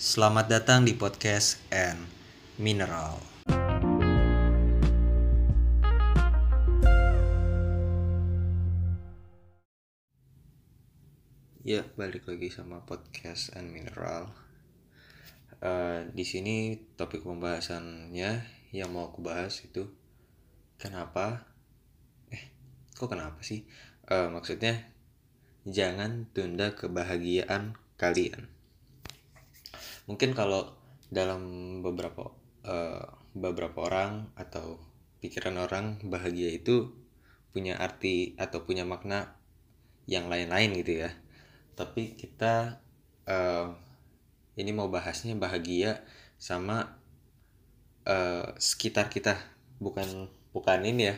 Selamat datang di podcast and Mineral. Ya, balik lagi sama podcast and Mineral. Uh, di sini topik pembahasannya yang mau aku bahas itu kenapa eh kok kenapa sih uh, maksudnya jangan tunda kebahagiaan kalian mungkin kalau dalam beberapa uh, beberapa orang atau pikiran orang bahagia itu punya arti atau punya makna yang lain-lain gitu ya. Tapi kita uh, ini mau bahasnya bahagia sama uh, sekitar kita. Bukan bukan ini ya.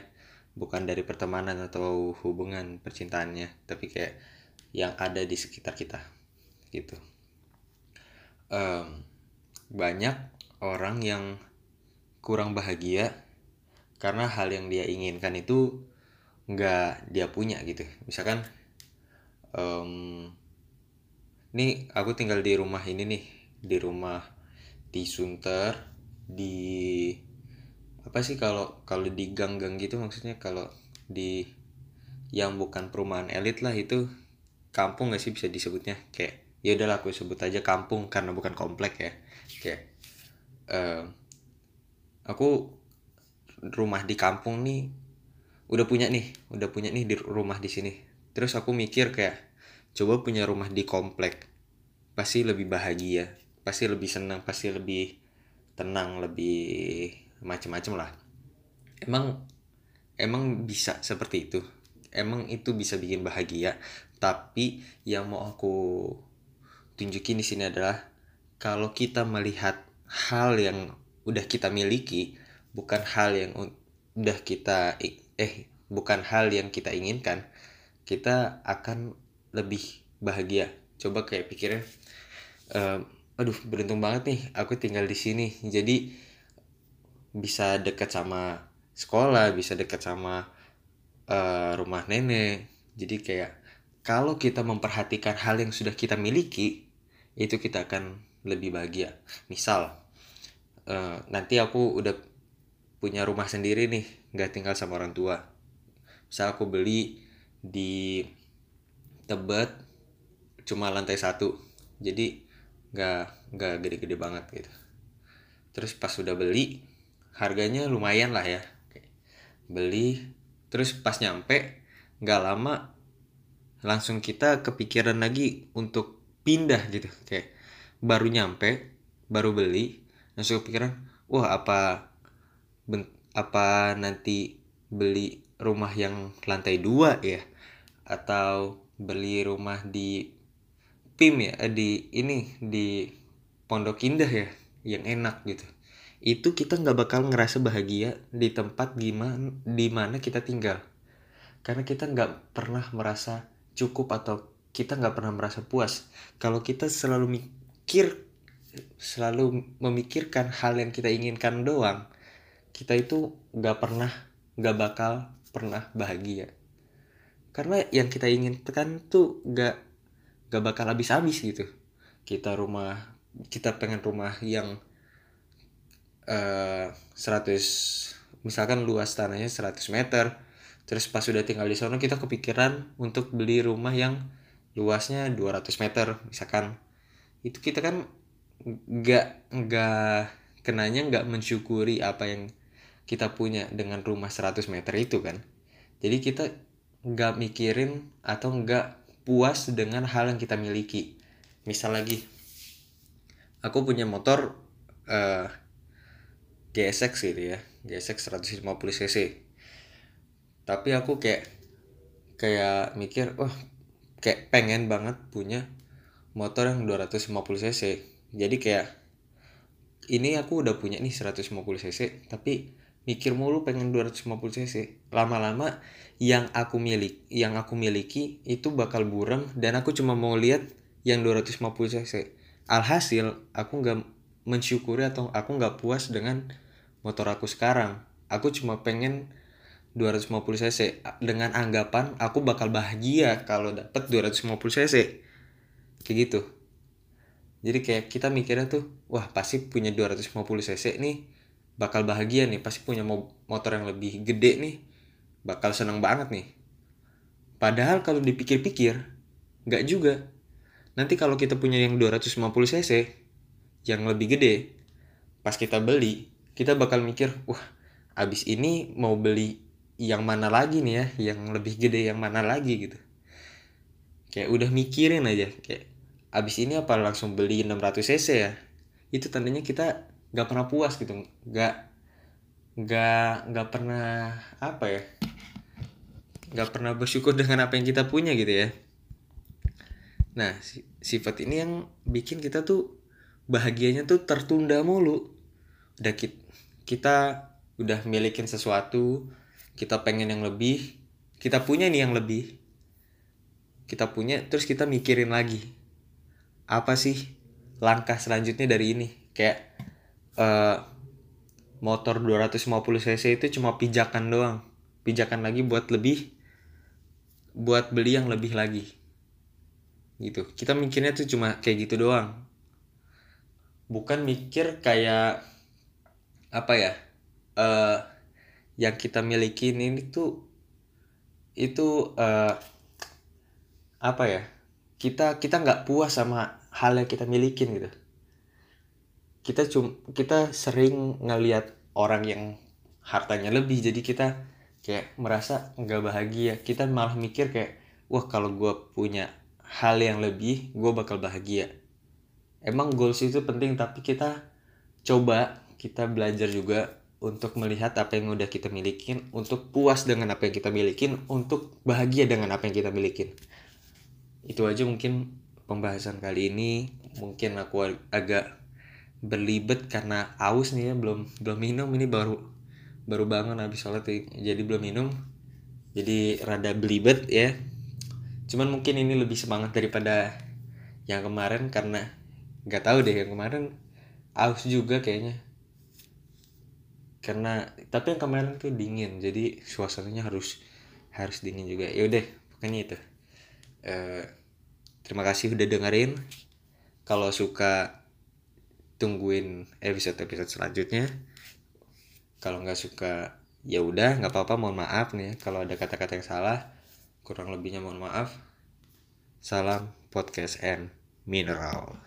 Bukan dari pertemanan atau hubungan percintaannya. Tapi kayak yang ada di sekitar kita. Gitu um, banyak orang yang kurang bahagia karena hal yang dia inginkan itu nggak dia punya gitu. Misalkan um, ini aku tinggal di rumah ini nih di rumah di Sunter di apa sih kalau kalau di gang-gang gitu maksudnya kalau di yang bukan perumahan elit lah itu kampung gak sih bisa disebutnya? Kayak ya udahlah aku sebut aja kampung karena bukan komplek ya. Kayak uh, aku rumah di kampung nih udah punya nih udah punya nih di rumah di sini. Terus aku mikir kayak coba punya rumah di komplek. Pasti lebih bahagia pasti lebih senang pasti lebih tenang lebih macem-macem lah. Emang emang bisa seperti itu. Emang itu bisa bikin bahagia tapi yang mau aku tunjukin di sini adalah kalau kita melihat hal yang udah kita miliki bukan hal yang udah kita eh bukan hal yang kita inginkan kita akan lebih bahagia. Coba kayak pikirnya uh, aduh beruntung banget nih aku tinggal di sini. Jadi bisa dekat sama sekolah bisa dekat sama uh, rumah nenek. Jadi kayak kalau kita memperhatikan hal yang sudah kita miliki itu kita akan lebih bahagia. Misal uh, nanti aku udah punya rumah sendiri nih nggak tinggal sama orang tua. Misal aku beli di Tebet cuma lantai satu jadi nggak nggak gede-gede banget gitu. Terus pas sudah beli harganya lumayan lah ya. Beli terus pas nyampe nggak lama langsung kita kepikiran lagi untuk pindah gitu. Kayak baru nyampe baru beli langsung kepikiran wah apa ben, apa nanti beli rumah yang lantai dua ya? Atau beli rumah di PIM ya eh, di ini di Pondok Indah ya yang enak gitu. Itu kita nggak bakal ngerasa bahagia di tempat gimana di mana kita tinggal. Karena kita nggak pernah merasa cukup atau kita nggak pernah merasa puas. Kalau kita selalu mikir selalu memikirkan hal yang kita inginkan doang kita itu nggak pernah nggak bakal pernah bahagia. Karena yang kita inginkan tuh nggak nggak bakal habis-habis gitu. Kita rumah kita pengen rumah yang uh, eh, 100 misalkan luas tanahnya 100 meter terus pas sudah tinggal di sana kita kepikiran untuk beli rumah yang luasnya 200 meter misalkan. Itu kita kan nggak nggak kenanya nggak mensyukuri apa yang kita punya dengan rumah 100 meter itu kan. Jadi kita nggak mikirin atau nggak puas dengan hal yang kita miliki. Misal lagi aku punya motor uh, GSX gitu ya GSX 150 cc. Tapi aku kayak kayak mikir wah kayak pengen banget punya motor yang 250 cc. Jadi kayak ini aku udah punya nih 150 cc tapi mikir mulu pengen 250 cc. Lama-lama yang aku milik yang aku miliki itu bakal buram dan aku cuma mau lihat yang 250 cc. Alhasil aku nggak mensyukuri atau aku nggak puas dengan motor aku sekarang. Aku cuma pengen 250 cc. Dengan anggapan aku bakal bahagia kalau dapet 250 cc. Kayak gitu. Jadi kayak kita mikirnya tuh wah pasti punya 250 cc nih bakal bahagia nih. Pasti punya motor yang lebih gede nih bakal seneng banget nih. Padahal kalau dipikir-pikir nggak juga. Nanti kalau kita punya yang 250 cc yang lebih gede pas kita beli kita bakal mikir wah abis ini mau beli yang mana lagi nih ya yang lebih gede yang mana lagi gitu. Kayak udah mikirin aja kayak abis ini apa langsung beli 600 cc ya? Itu tandanya kita nggak pernah puas gitu nggak nggak nggak pernah apa ya? Nggak pernah bersyukur dengan apa yang kita punya gitu ya. Nah sifat ini yang bikin kita tuh bahagianya tuh tertunda mulu. Udah kita, kita udah milikin sesuatu kita pengen yang lebih kita punya nih yang lebih. Kita punya terus kita mikirin lagi. Apa sih langkah selanjutnya dari ini? Kayak uh, motor 250 cc itu cuma pijakan doang. Pijakan lagi buat lebih buat beli yang lebih lagi. Gitu. Kita mikirnya tuh cuma kayak gitu doang. Bukan mikir kayak apa ya uh, yang kita miliki ini tuh itu uh, apa ya kita kita nggak puas sama hal yang kita milikin gitu. Kita cum kita sering ngelihat orang yang hartanya lebih jadi kita kayak merasa nggak bahagia. Kita malah mikir kayak wah kalau gue punya hal yang lebih gue bakal bahagia. Emang goals itu penting tapi kita coba kita belajar juga untuk melihat apa yang udah kita milikin untuk puas dengan apa yang kita milikin untuk bahagia dengan apa yang kita milikin. Itu aja mungkin pembahasan kali ini. Mungkin aku agak berlibet karena aus nih ya belum belum minum. Ini baru baru bangun habis sholat jadi belum minum. Jadi rada belibet ya. Cuman mungkin ini lebih semangat daripada yang kemarin karena nggak tahu deh yang kemarin aus juga kayaknya karena tapi yang kemarin tuh dingin jadi suasananya harus harus dingin juga. Ya udah pokoknya itu. Uh, terima kasih udah dengerin. Kalau suka tungguin episode episode selanjutnya. Kalau nggak suka ya udah nggak apa-apa mohon maaf nih kalau ada kata-kata yang salah. Kurang lebihnya mohon maaf. Salam podcast and mineral